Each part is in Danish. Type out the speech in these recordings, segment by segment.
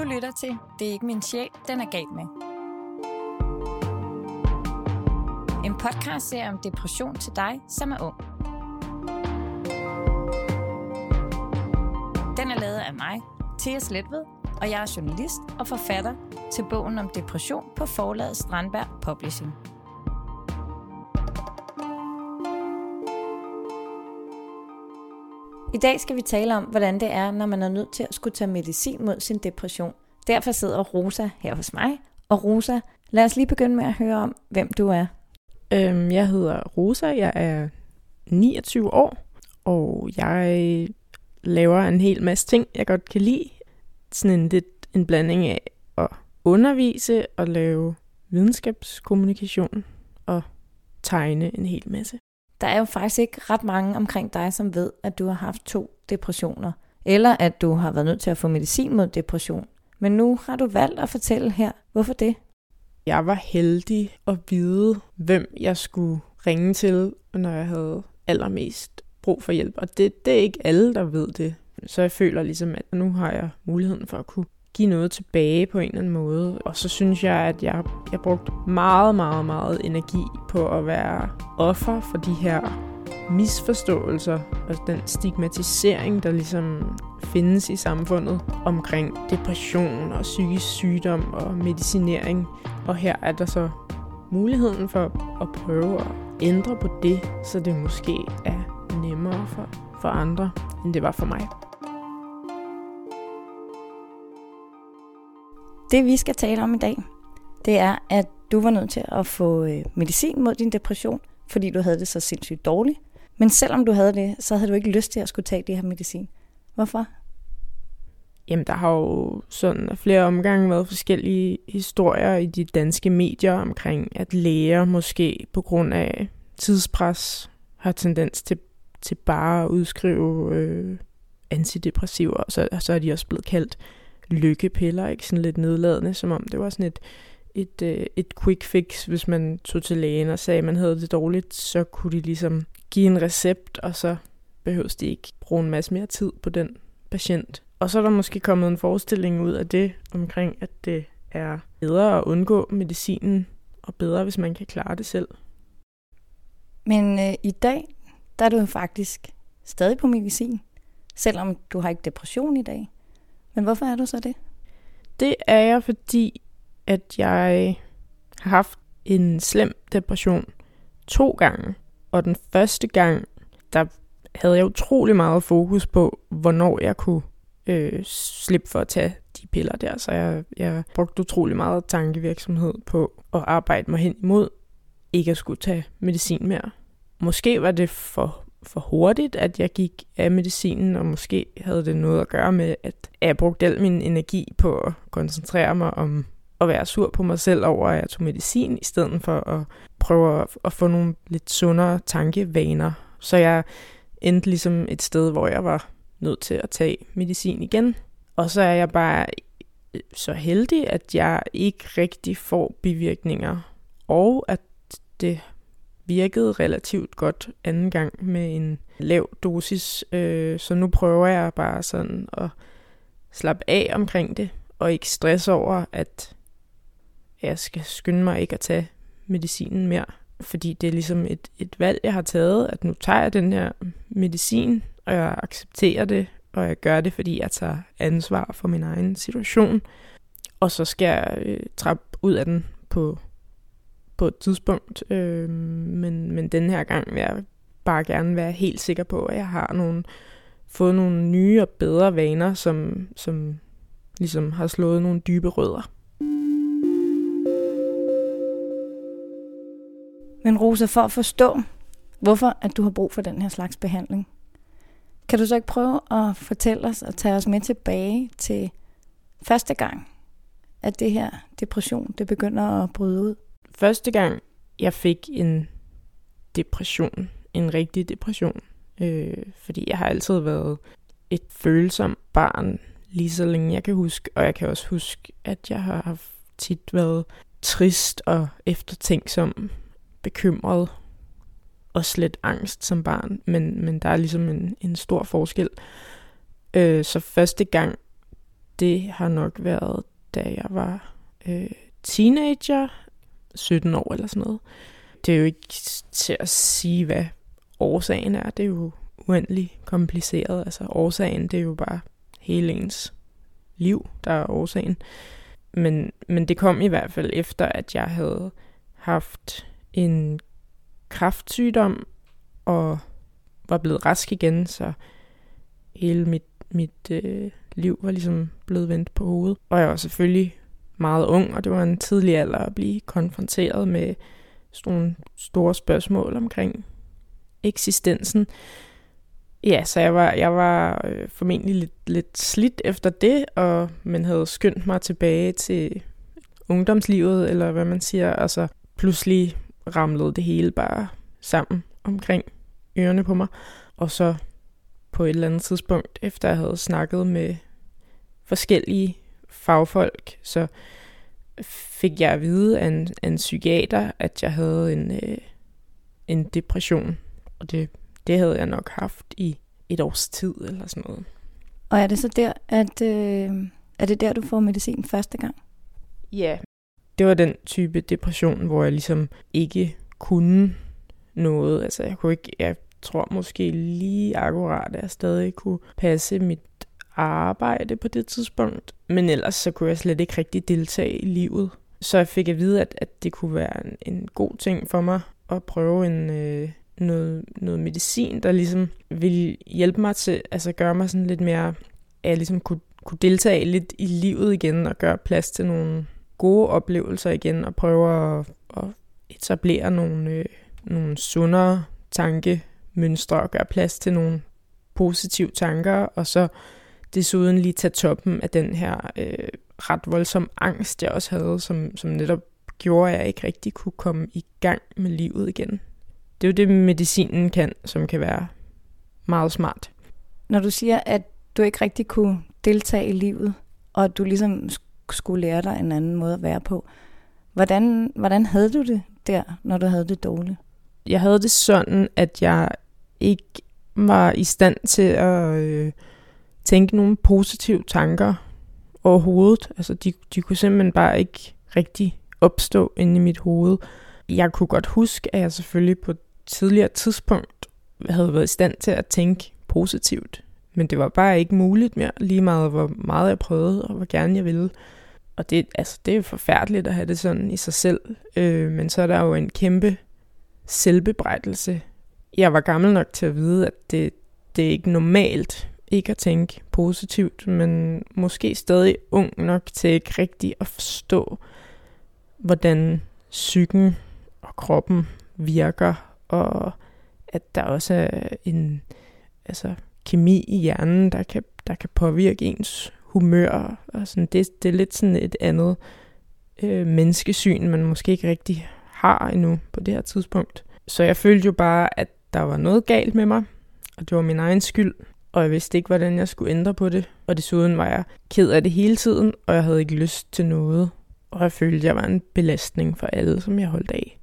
Du lytter til Det er ikke min sjæl, den er galt med. En podcast serie om depression til dig, som er ung. Den er lavet af mig, Thea Sletved, og jeg er journalist og forfatter til bogen om depression på forlaget Strandberg Publishing. I dag skal vi tale om, hvordan det er, når man er nødt til at skulle tage medicin mod sin depression. Derfor sidder Rosa her hos mig. Og Rosa, lad os lige begynde med at høre om, hvem du er. Øhm, jeg hedder Rosa, jeg er 29 år, og jeg laver en hel masse ting, jeg godt kan lide. Sådan en lidt en blanding af at undervise og lave videnskabskommunikation og tegne en hel masse. Der er jo faktisk ikke ret mange omkring dig, som ved, at du har haft to depressioner, eller at du har været nødt til at få medicin mod depression. Men nu har du valgt at fortælle her. Hvorfor det? Jeg var heldig at vide, hvem jeg skulle ringe til, når jeg havde allermest brug for hjælp. Og det, det er ikke alle, der ved det. Så jeg føler ligesom, at nu har jeg muligheden for at kunne give noget tilbage på en eller anden måde. Og så synes jeg, at jeg, jeg brugt meget, meget, meget energi på at være offer for de her misforståelser og den stigmatisering, der ligesom findes i samfundet omkring depression og psykisk sygdom og medicinering. Og her er der så muligheden for at prøve at ændre på det, så det måske er nemmere for, for andre, end det var for mig. Det vi skal tale om i dag, det er, at du var nødt til at få øh, medicin mod din depression, fordi du havde det så sindssygt dårligt. Men selvom du havde det, så havde du ikke lyst til at skulle tage det her medicin. Hvorfor? Jamen, der har jo sådan flere omgange været forskellige historier i de danske medier omkring, at læger måske på grund af tidspres har tendens til, til bare at udskrive øh, antidepressiver, og så, så er de også blevet kaldt lykkepiller, ikke? Sådan lidt nedladende, som om det var sådan et, et, øh, et quick fix, hvis man tog til lægen og sagde, at man havde det dårligt, så kunne de ligesom give en recept, og så behøves de ikke bruge en masse mere tid på den patient. Og så er der måske kommet en forestilling ud af det omkring, at det er bedre at undgå medicinen, og bedre, hvis man kan klare det selv. Men øh, i dag, der er du faktisk stadig på medicin, selvom du har ikke depression i dag. Men hvorfor er du så det? Det er jeg, fordi at jeg har haft en slem depression to gange. Og den første gang, der havde jeg utrolig meget fokus på, hvornår jeg kunne øh, slippe for at tage de piller der. Så jeg, jeg brugte utrolig meget tankevirksomhed på at arbejde mig hen imod ikke at skulle tage medicin mere. Måske var det for for hurtigt, at jeg gik af medicinen, og måske havde det noget at gøre med, at jeg brugte al min energi på at koncentrere mig om at være sur på mig selv over, at jeg tog medicin, i stedet for at prøve at få nogle lidt sundere tankevaner. Så jeg endte ligesom et sted, hvor jeg var nødt til at tage medicin igen. Og så er jeg bare øh, så heldig, at jeg ikke rigtig får bivirkninger, og at det virkede relativt godt anden gang med en lav dosis, øh, så nu prøver jeg bare sådan at slappe af omkring det, og ikke stress over, at jeg skal skynde mig ikke at tage medicinen mere. Fordi det er ligesom et, et valg, jeg har taget, at nu tager jeg den her medicin, og jeg accepterer det, og jeg gør det, fordi jeg tager ansvar for min egen situation. Og så skal jeg øh, trappe ud af den på på et tidspunkt. Øh, men, men den her gang vil jeg bare gerne være helt sikker på, at jeg har nogle, fået nogle nye og bedre vaner, som, som ligesom har slået nogle dybe rødder. Men Rosa, for at forstå, hvorfor at du har brug for den her slags behandling, kan du så ikke prøve at fortælle os og tage os med tilbage til første gang, at det her depression, det begynder at bryde ud? Første gang, jeg fik en depression, en rigtig depression, øh, fordi jeg har altid været et følsomt barn, lige så længe jeg kan huske, og jeg kan også huske, at jeg har tit været trist og eftertænksom, bekymret og slet angst som barn, men, men der er ligesom en, en stor forskel. Øh, så første gang, det har nok været, da jeg var øh, teenager, 17 år eller sådan noget. Det er jo ikke til at sige, hvad årsagen er. Det er jo uendelig kompliceret. Altså årsagen, det er jo bare hele ens liv, der er årsagen. Men, men det kom i hvert fald efter, at jeg havde haft en kraftsygdom og var blevet rask igen, så hele mit, mit øh, liv var ligesom blevet vendt på hovedet. Og jeg var selvfølgelig meget ung, og det var en tidlig alder at blive konfronteret med sådan nogle store spørgsmål omkring eksistensen. Ja, så jeg var, jeg var øh, formentlig lidt, lidt slidt efter det, og man havde skyndt mig tilbage til ungdomslivet, eller hvad man siger, og så pludselig ramlede det hele bare sammen omkring ørerne på mig. Og så på et eller andet tidspunkt, efter jeg havde snakket med forskellige fagfolk, så fik jeg at vide af en, af en psykiater, at jeg havde en, øh, en depression. Og det, det havde jeg nok haft i et års tid eller sådan noget. Og er det så der, at øh, er det der, du får medicin første gang? Ja, det var den type depression, hvor jeg ligesom ikke kunne noget. Altså jeg kunne ikke, jeg tror måske lige akkurat, at jeg stadig kunne passe mit arbejde på det tidspunkt. Men ellers så kunne jeg slet ikke rigtig deltage i livet. Så jeg fik at vide, at, at det kunne være en, en god ting for mig at prøve en, øh, noget, noget medicin, der ligesom ville hjælpe mig til, altså gøre mig sådan lidt mere, at jeg ligesom kunne, kunne deltage lidt i livet igen og gøre plads til nogle gode oplevelser igen og prøve at, at etablere nogle, øh, nogle sundere tankemønstre og gøre plads til nogle positive tanker, og så desuden lige tage toppen af den her øh, ret voldsom angst, jeg også havde, som, som netop gjorde, at jeg ikke rigtig kunne komme i gang med livet igen. Det er jo det, medicinen kan, som kan være meget smart. Når du siger, at du ikke rigtig kunne deltage i livet, og at du ligesom skulle lære dig en anden måde at være på, hvordan, hvordan havde du det der, når du havde det dårligt? Jeg havde det sådan, at jeg ikke var i stand til at øh, tænke nogle positive tanker overhovedet. Altså, de, de kunne simpelthen bare ikke rigtig opstå inde i mit hoved. Jeg kunne godt huske, at jeg selvfølgelig på et tidligere tidspunkt havde været i stand til at tænke positivt. Men det var bare ikke muligt mere, lige meget hvor meget jeg prøvede, og hvor gerne jeg ville. Og det, altså, det er jo forfærdeligt at have det sådan i sig selv. Øh, men så er der jo en kæmpe selvbebrejdelse. Jeg var gammel nok til at vide, at det, det er ikke normalt ikke at tænke positivt, men måske stadig ung nok til ikke rigtig at forstå, hvordan psyken og kroppen virker, og at der også er en altså, kemi i hjernen, der kan, der kan påvirke ens humør. Og sådan. Det, det er lidt sådan et andet øh, menneskesyn, man måske ikke rigtig har endnu på det her tidspunkt. Så jeg følte jo bare, at der var noget galt med mig, og det var min egen skyld, og jeg vidste ikke, hvordan jeg skulle ændre på det. Og desuden var jeg ked af det hele tiden, og jeg havde ikke lyst til noget. Og jeg følte, at jeg var en belastning for alle, som jeg holdt af.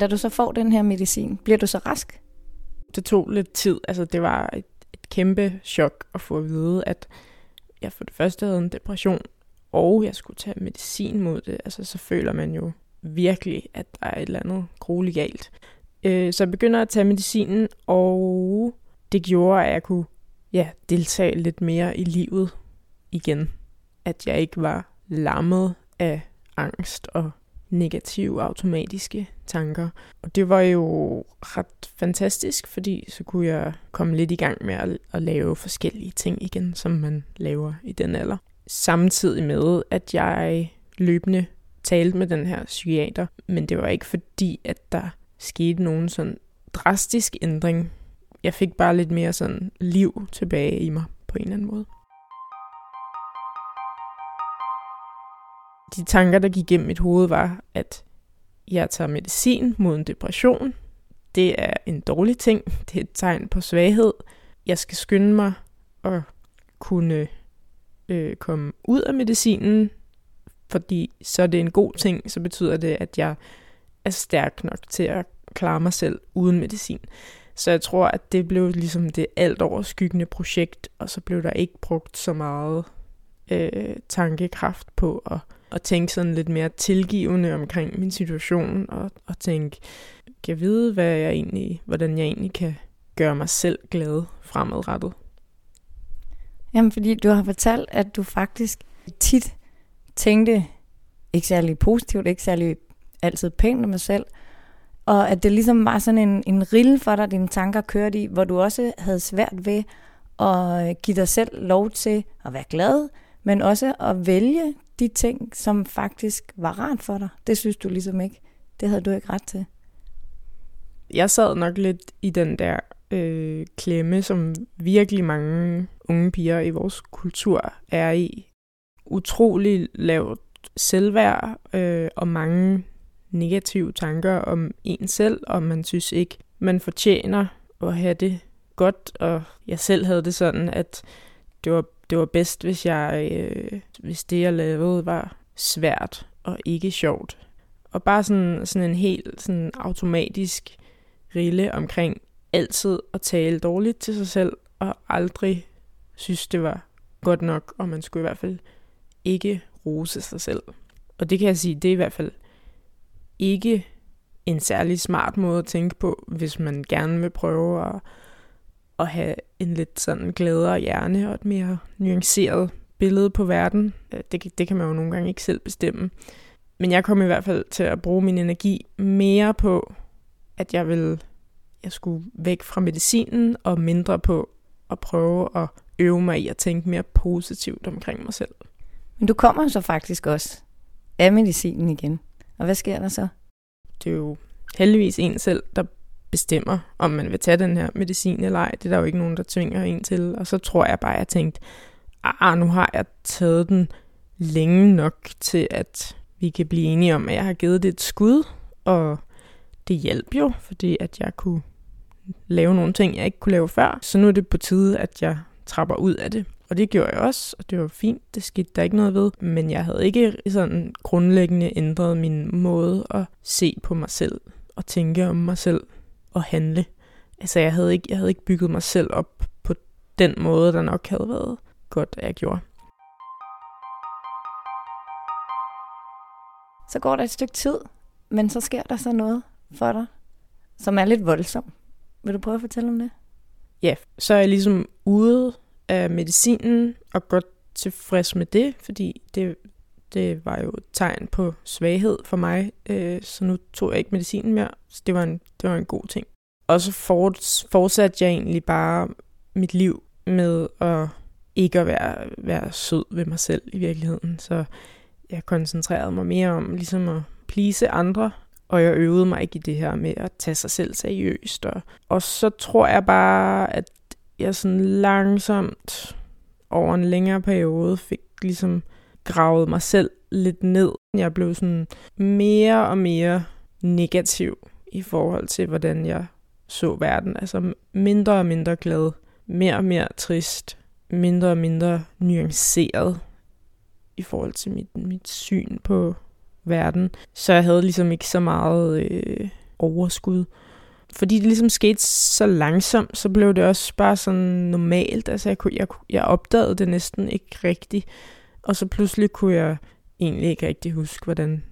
Da du så får den her medicin, bliver du så rask? Det tog lidt tid. Altså, det var et, et kæmpe chok at få at vide, at jeg for det første havde en depression, og jeg skulle tage medicin mod det. Altså, så føler man jo virkelig, at der er et eller andet grueligt galt. Øh, så jeg begynder at tage medicinen, og det gjorde, at jeg kunne ja, deltage lidt mere i livet igen. At jeg ikke var lammet af angst og negative automatiske tanker. Og det var jo ret fantastisk, fordi så kunne jeg komme lidt i gang med at, at lave forskellige ting igen, som man laver i den alder. Samtidig med, at jeg løbende talte med den her psykiater, men det var ikke fordi, at der skete nogen sådan drastisk ændring. Jeg fik bare lidt mere sådan liv tilbage i mig på en eller anden måde. De tanker, der gik gennem mit hoved, var, at jeg tager medicin mod en depression. Det er en dårlig ting. Det er et tegn på svaghed. Jeg skal skynde mig at kunne øh, komme ud af medicinen, fordi så er det en god ting. Så betyder det, at jeg er stærk nok til at klare mig selv uden medicin. Så jeg tror, at det blev ligesom det alt overskyggende projekt, og så blev der ikke brugt så meget øh, tankekraft på at, at tænke sådan lidt mere tilgivende omkring min situation, og, og tænke, kan jeg vide, hvad jeg egentlig, hvordan jeg egentlig kan gøre mig selv glad fremadrettet. Jamen, fordi du har fortalt, at du faktisk tit tænkte ikke særlig positivt, ikke særlig altid pænt om mig selv, og at det ligesom var sådan en, en rille for dig, dine tanker kørte i, hvor du også havde svært ved at give dig selv lov til at være glad, men også at vælge de ting, som faktisk var rart for dig. Det synes du ligesom ikke. Det havde du ikke ret til. Jeg sad nok lidt i den der øh, klemme, som virkelig mange unge piger i vores kultur er i. Utrolig lavt selvværd øh, og mange negative tanker om en selv, og man synes ikke, man fortjener at have det godt, og jeg selv havde det sådan, at det var, det var bedst, hvis, jeg, øh, hvis det, jeg lavede, var svært og ikke sjovt. Og bare sådan, sådan en helt sådan automatisk rille omkring altid at tale dårligt til sig selv, og aldrig synes, det var godt nok, og man skulle i hvert fald ikke rose sig selv. Og det kan jeg sige, det er i hvert fald ikke en særlig smart måde at tænke på, hvis man gerne vil prøve at, at have en lidt sådan gladere hjerne og et mere nuanceret billede på verden. Øh, det, det kan man jo nogle gange ikke selv bestemme. Men jeg kom i hvert fald til at bruge min energi mere på, at jeg ville jeg skulle væk fra medicinen og mindre på at prøve at øve mig i at tænke mere positivt omkring mig selv. Men du kommer så faktisk også af medicinen igen. Og hvad sker der så? Det er jo heldigvis en selv, der bestemmer, om man vil tage den her medicin eller ej. Det er der jo ikke nogen, der tvinger en til. Og så tror jeg bare, at jeg tænkte, ah, nu har jeg taget den længe nok til, at vi kan blive enige om, at jeg har givet det et skud. Og det hjalp jo, fordi at jeg kunne lave nogle ting, jeg ikke kunne lave før. Så nu er det på tide, at jeg trapper ud af det. Og det gjorde jeg også, og det var fint, det skete der ikke noget ved. Men jeg havde ikke sådan grundlæggende ændret min måde at se på mig selv, og tænke om mig selv, og handle. Altså jeg havde ikke, jeg havde ikke bygget mig selv op på den måde, der nok havde været godt, at jeg gjorde. Så går der et stykke tid, men så sker der så noget for dig, som er lidt voldsomt. Vil du prøve at fortælle om det? Ja, så er jeg ligesom ude af medicinen og godt tilfreds med det, fordi det, det var jo et tegn på svaghed for mig, øh, så nu tog jeg ikke medicinen mere, så det var en, det var en god ting. Og så fortsatte jeg egentlig bare mit liv med at ikke at være, være sød ved mig selv i virkeligheden, så jeg koncentrerede mig mere om ligesom at plise andre, og jeg øvede mig ikke i det her med at tage sig selv seriøst. Og, og så tror jeg bare, at jeg sådan langsomt over en længere periode fik ligesom gravet mig selv lidt ned. Jeg blev sådan mere og mere negativ i forhold til, hvordan jeg så verden. Altså mindre og mindre glad, mere og mere trist, mindre og mindre nuanceret i forhold til mit, mit syn på verden. Så jeg havde ligesom ikke så meget øh, overskud. Fordi det ligesom skete så langsomt, så blev det også bare sådan normalt. Altså jeg, kunne, jeg, jeg opdagede det næsten ikke rigtigt. Og så pludselig kunne jeg egentlig ikke rigtig huske, hvordan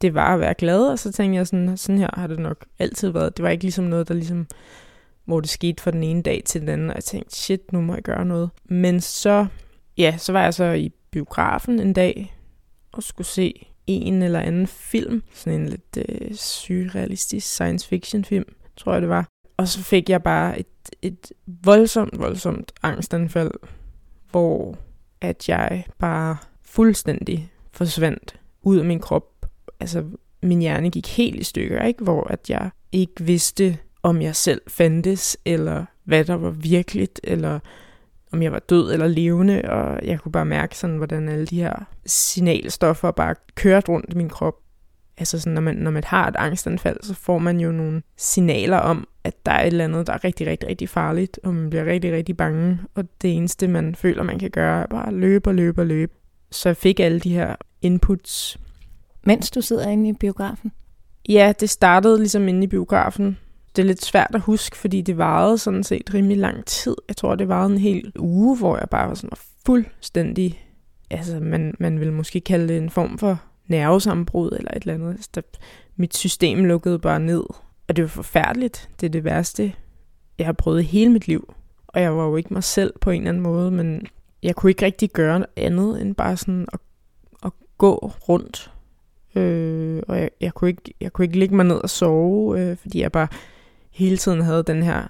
det var at være glad. Og så tænkte jeg sådan, sådan her har det nok altid været. Det var ikke ligesom noget, der ligesom, hvor det skete fra den ene dag til den anden. Og jeg tænkte, shit, nu må jeg gøre noget. Men så, ja, så var jeg så i biografen en dag og skulle se en eller anden film. Sådan en lidt øh, surrealistisk science fiction film, tror jeg det var. Og så fik jeg bare et, et voldsomt, voldsomt angstanfald, hvor at jeg bare fuldstændig forsvandt ud af min krop. Altså, min hjerne gik helt i stykker, ikke? Hvor at jeg ikke vidste, om jeg selv fandtes, eller hvad der var virkeligt, eller om jeg var død eller levende, og jeg kunne bare mærke sådan, hvordan alle de her signalstoffer bare kørte rundt i min krop. Altså sådan, når man, når man har et angstanfald, så får man jo nogle signaler om, at der er et eller andet, der er rigtig, rigtig, rigtig farligt, og man bliver rigtig, rigtig bange, og det eneste, man føler, man kan gøre, er bare løbe og løbe og løbe. Så jeg fik alle de her inputs. Mens du sidder inde i biografen? Ja, det startede ligesom inde i biografen det er lidt svært at huske, fordi det varede sådan set rimelig lang tid. Jeg tror, det varede en hel uge, hvor jeg bare var sådan fuldstændig, altså man, man vil måske kalde det en form for nervesambrud eller et eller andet. Altså, der, mit system lukkede bare ned, og det var forfærdeligt. Det er det værste, jeg har prøvet hele mit liv. Og jeg var jo ikke mig selv på en eller anden måde, men jeg kunne ikke rigtig gøre noget andet end bare sådan at, at gå rundt. Øh, og jeg, jeg, kunne ikke, jeg kunne ikke ligge mig ned og sove, øh, fordi jeg bare hele tiden havde den her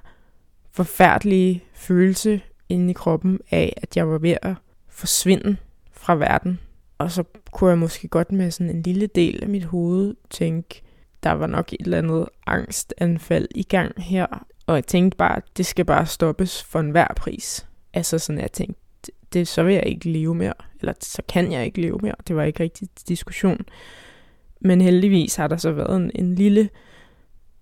forfærdelige følelse inde i kroppen af, at jeg var ved at forsvinde fra verden. Og så kunne jeg måske godt med sådan en lille del af mit hoved tænke, der var nok et eller andet angstanfald i gang her. Og jeg tænkte bare, at det skal bare stoppes for enhver pris. Altså sådan, jeg tænkte, det, så vil jeg ikke leve mere. Eller så kan jeg ikke leve mere. Det var ikke rigtig diskussion. Men heldigvis har der så været en, en lille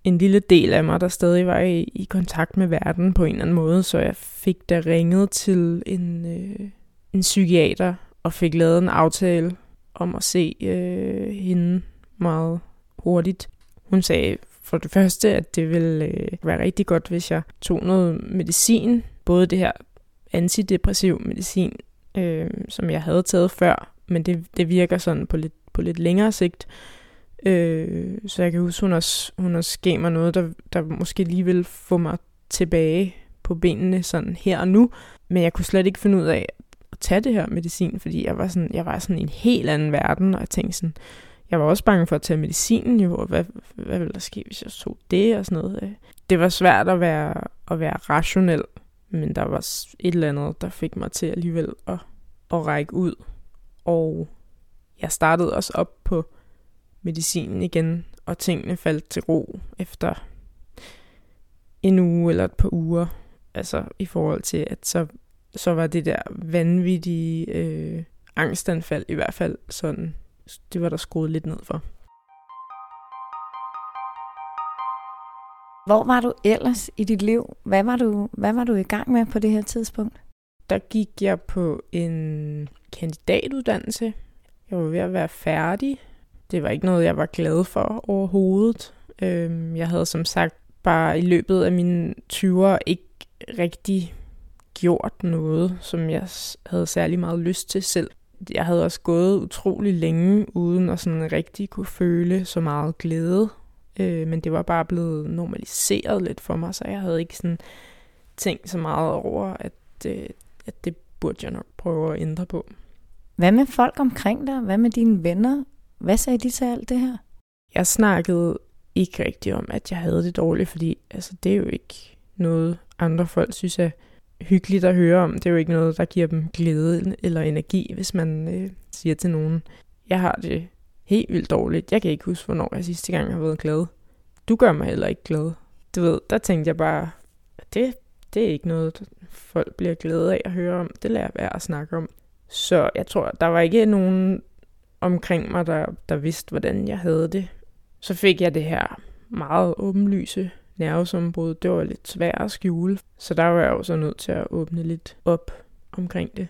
en lille del af mig, der stadig var i, i kontakt med verden på en eller anden måde, så jeg fik da ringet til en, øh, en psykiater og fik lavet en aftale om at se øh, hende meget hurtigt. Hun sagde for det første, at det ville øh, være rigtig godt, hvis jeg tog noget medicin, både det her antidepressiv medicin, øh, som jeg havde taget før, men det, det virker sådan på lidt, på lidt længere sigt, Øh, så jeg kan huske, hun også, hun også gav mig noget, der, der måske lige ville få mig tilbage på benene sådan her og nu. Men jeg kunne slet ikke finde ud af at tage det her medicin, fordi jeg var sådan, jeg var sådan i en helt anden verden, og jeg tænkte sådan, jeg var også bange for at tage medicinen jo, og hvad, hvad ville der ske, hvis jeg tog det og sådan noget. Øh. Det var svært at være, at være rationel, men der var et eller andet, der fik mig til alligevel at, at række ud. Og jeg startede også op medicinen igen, og tingene faldt til ro efter en uge eller et par uger. Altså i forhold til, at så, så var det der vanvittige øh, angstanfald i hvert fald sådan, det var der skruet lidt ned for. Hvor var du ellers i dit liv? Hvad var du, hvad var du i gang med på det her tidspunkt? Der gik jeg på en kandidatuddannelse. Jeg var ved at være færdig det var ikke noget, jeg var glad for overhovedet. Øhm, jeg havde som sagt bare i løbet af mine 20'er ikke rigtig gjort noget, som jeg havde særlig meget lyst til selv. Jeg havde også gået utrolig længe, uden at sådan rigtig kunne føle så meget glæde. Øh, men det var bare blevet normaliseret lidt for mig, så jeg havde ikke sådan tænkt så meget over, at, øh, at det burde jeg nok prøve at ændre på. Hvad med folk omkring dig? Hvad med dine venner? Hvad sagde de til alt det her? Jeg snakkede ikke rigtig om, at jeg havde det dårligt, fordi altså, det er jo ikke noget, andre folk synes er hyggeligt at høre om. Det er jo ikke noget, der giver dem glæde eller energi, hvis man øh, siger til nogen, jeg har det helt vildt dårligt. Jeg kan ikke huske, hvornår jeg sidste gang har været glad. Du gør mig heller ikke glad. Du ved, der tænkte jeg bare, det, det er ikke noget, folk bliver glade af at høre om. Det lader jeg være at snakke om. Så jeg tror, der var ikke nogen omkring mig, der, der vidste, hvordan jeg havde det. Så fik jeg det her meget åbenlyse nervesambrud. Det var lidt svært at skjule, så der var jeg også nødt til at åbne lidt op omkring det.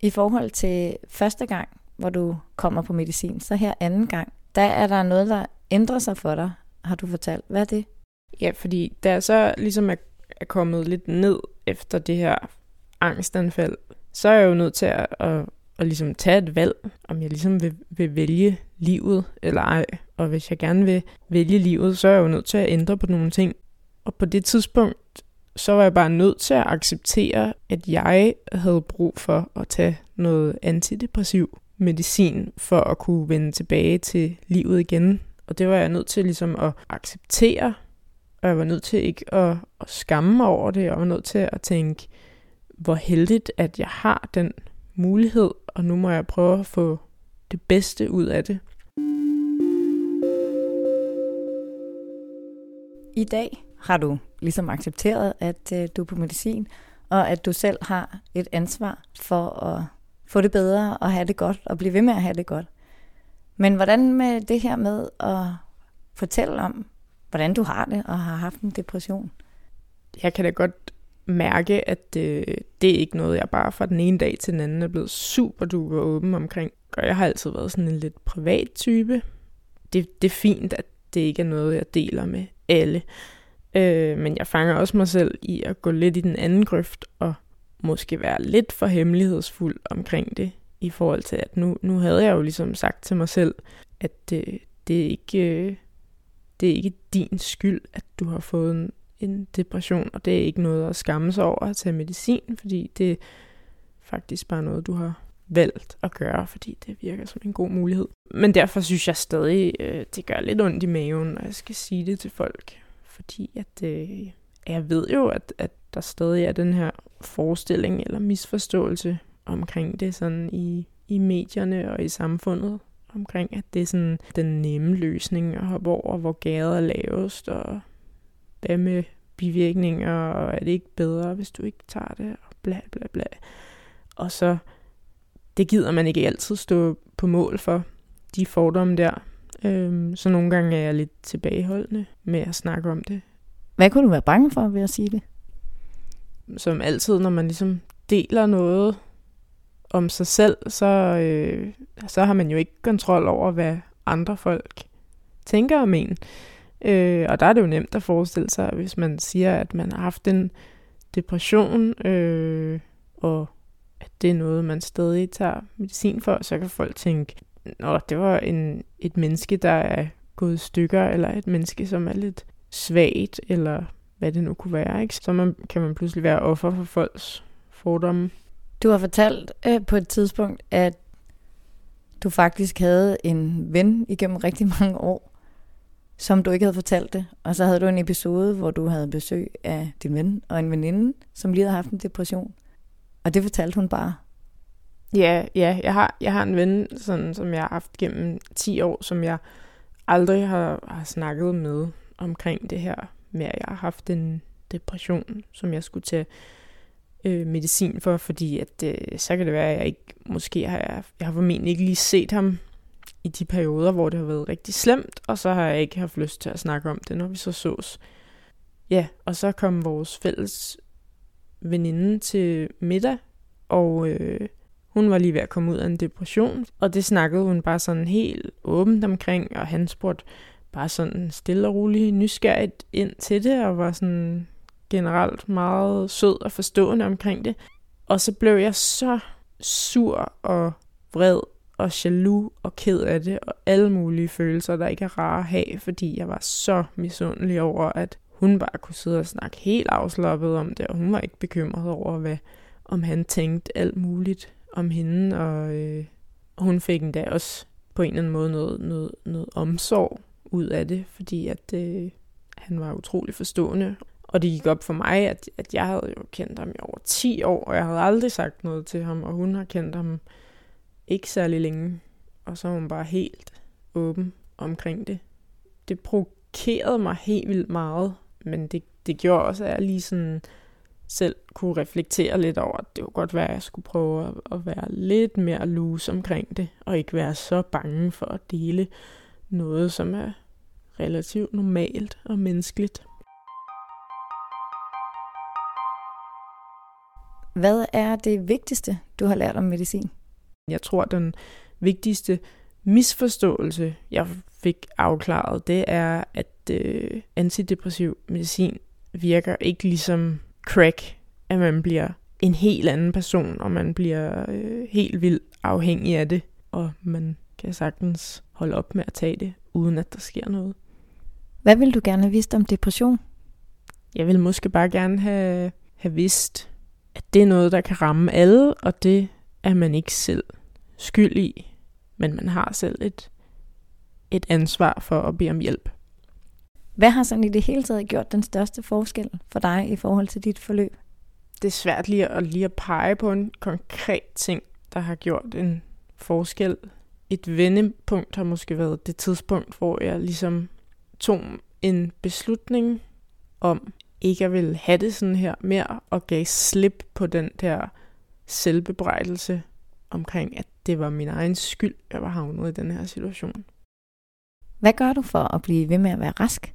I forhold til første gang, hvor du kommer på medicin, så her anden gang, der er der noget, der ændrer sig for dig, har du fortalt. Hvad er det? Ja, fordi da jeg så ligesom er, er kommet lidt ned efter det her angstanfald, så er jeg jo nødt til at, at, at ligesom tage et valg, om jeg ligesom vil, vil vælge livet eller ej. Og hvis jeg gerne vil vælge livet, så er jeg jo nødt til at ændre på nogle ting. Og på det tidspunkt, så var jeg bare nødt til at acceptere, at jeg havde brug for at tage noget antidepressiv medicin for at kunne vende tilbage til livet igen. Og det var jeg nødt til ligesom at acceptere, og jeg var nødt til ikke at, at skamme mig over det, og jeg var nødt til at tænke, hvor heldigt, at jeg har den mulighed, og nu må jeg prøve at få det bedste ud af det. I dag har du ligesom accepteret, at øh, du er på medicin, og at du selv har et ansvar for at få det bedre og have det godt, og blive ved med at have det godt. Men hvordan med det her med at fortælle om, hvordan du har det og har haft en depression? Jeg kan da godt mærke, at øh, det er ikke noget, jeg bare fra den ene dag til den anden er blevet super duper åben omkring. Og jeg har altid været sådan en lidt privat type. Det, det er fint, at det ikke er noget, jeg deler med alle. Øh, men jeg fanger også mig selv i at gå lidt i den anden grøft og måske være lidt for hemmelighedsfuld omkring det, i forhold til, at nu, nu havde jeg jo ligesom sagt til mig selv, at det, det, er ikke, øh, det er ikke din skyld, at du har fået en, en depression, og det er ikke noget at skamme sig over at tage medicin, fordi det er faktisk bare noget, du har valgt at gøre, fordi det virker som en god mulighed. Men derfor synes jeg stadig, øh, det gør lidt ondt i maven, når jeg skal sige det til folk. Fordi at, øh, jeg ved jo, at, at der stadig er den her forestilling eller misforståelse omkring det sådan i, i medierne og i samfundet. Omkring, at det er sådan den nemme løsning at hoppe over, hvor gader er lavest, og hvad med bivirkninger, og er det ikke bedre, hvis du ikke tager det, og bla bla bla. Og så, det gider man ikke altid stå på mål for, de fordomme der. Øhm, så nogle gange er jeg lidt tilbageholdende med at snakke om det. Hvad kunne du være bange for ved at sige det? Som altid, når man ligesom deler noget om sig selv, så, øh, så har man jo ikke kontrol over, hvad andre folk tænker om en. Øh, og der er det jo nemt at forestille sig, hvis man siger, at man har haft en depression, øh, og at det er noget, man stadig tager medicin for, så kan folk tænke, at det var en, et menneske, der er gået i stykker, eller et menneske, som er lidt svagt, eller hvad det nu kunne være. Ikke? Så man, kan man pludselig være offer for folks fordomme. Du har fortalt øh, på et tidspunkt, at du faktisk havde en ven igennem rigtig mange år, som du ikke havde fortalt det. Og så havde du en episode, hvor du havde besøg af din ven og en veninde, som lige havde haft en depression. Og det fortalte hun bare. Ja, ja jeg, har, jeg har en ven, sådan, som jeg har haft gennem 10 år, som jeg aldrig har, har snakket med omkring det her med, at jeg har haft en depression, som jeg skulle tage øh, medicin for, fordi at, øh, så kan det være, at jeg ikke, måske har jeg, jeg har formentlig ikke lige set ham i de perioder, hvor det har været rigtig slemt, og så har jeg ikke haft lyst til at snakke om det, når vi så sås. Ja, og så kom vores fælles veninde til middag, og øh, hun var lige ved at komme ud af en depression, og det snakkede hun bare sådan helt åbent omkring, og han spurgte bare sådan stille og roligt nysgerrigt ind til det, og var sådan generelt meget sød og forstående omkring det. Og så blev jeg så sur og vred og jaloux og ked af det, og alle mulige følelser, der ikke er rare at have, fordi jeg var så misundelig over, at hun bare kunne sidde og snakke helt afslappet om det, og hun var ikke bekymret over, hvad, om han tænkte alt muligt om hende, og øh, hun fik endda også på en eller anden måde noget, noget, noget omsorg ud af det, fordi at øh, han var utrolig forstående. Og det gik op for mig, at, at jeg havde jo kendt ham i over 10 år, og jeg havde aldrig sagt noget til ham, og hun har kendt ham ikke særlig længe. Og så var hun bare helt åben omkring det. Det provokerede mig helt vildt meget, men det, det gjorde også, at jeg lige sådan selv kunne reflektere lidt over, at det var godt være, at jeg skulle prøve at, at være lidt mere loose omkring det, og ikke være så bange for at dele noget, som er relativt normalt og menneskeligt. Hvad er det vigtigste, du har lært om medicin? Jeg tror, den vigtigste misforståelse, jeg fik afklaret, det er, at øh, antidepressiv medicin virker ikke ligesom crack, at man bliver en helt anden person, og man bliver øh, helt vildt afhængig af det, og man kan sagtens holde op med at tage det, uden at der sker noget. Hvad vil du gerne have vidst om depression? Jeg vil måske bare gerne have, have vidst, at det er noget, der kan ramme alle, og det er man ikke selv skyld i, men man har selv et, et ansvar for at bede om hjælp. Hvad har sådan i det hele taget gjort den største forskel for dig i forhold til dit forløb? Det er svært lige at, lige at pege på en konkret ting, der har gjort en forskel. Et vendepunkt har måske været det tidspunkt, hvor jeg ligesom tog en beslutning om ikke at ville have det sådan her mere, og gav slip på den der selvbebrejdelse omkring, at det var min egen skyld, jeg var havnet i den her situation. Hvad gør du for at blive ved med at være rask?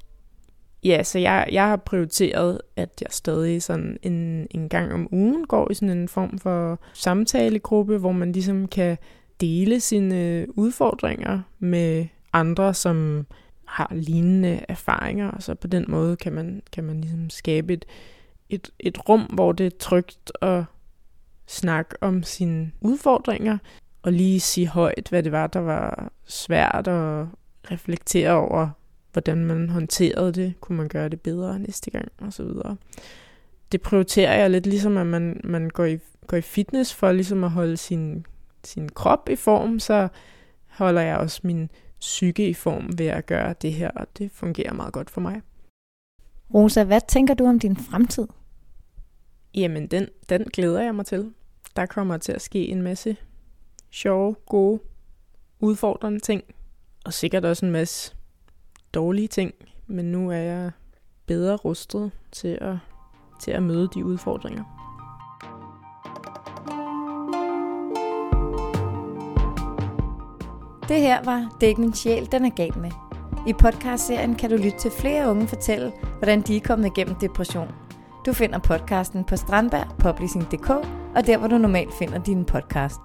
Ja, så jeg, jeg har prioriteret, at jeg stadig sådan en, en gang om ugen går i sådan en form for samtalegruppe, hvor man ligesom kan dele sine udfordringer med andre, som har lignende erfaringer, og så på den måde kan man, kan man ligesom skabe et, et, et rum, hvor det er trygt at snakke om sine udfordringer, og lige sige højt, hvad det var, der var svært og reflektere over, hvordan man håndterede det, kunne man gøre det bedre næste gang, og så videre. Det prioriterer jeg lidt ligesom, at man, man går, i, går i fitness for ligesom at holde sin, sin krop i form, så holder jeg også min psyke i form ved at gøre det her, og det fungerer meget godt for mig. Rosa, hvad tænker du om din fremtid? Jamen, den, den glæder jeg mig til. Der kommer til at ske en masse sjove, gode, udfordrende ting, og sikkert også en masse dårlige ting, men nu er jeg bedre rustet til at, til at møde de udfordringer. Det her var Dæk min sjæl, den er gal med. I podcastserien kan du lytte til flere unge fortælle, hvordan de er kommet igennem depression. Du finder podcasten på strandbergpublishing.dk og der, hvor du normalt finder din podcast.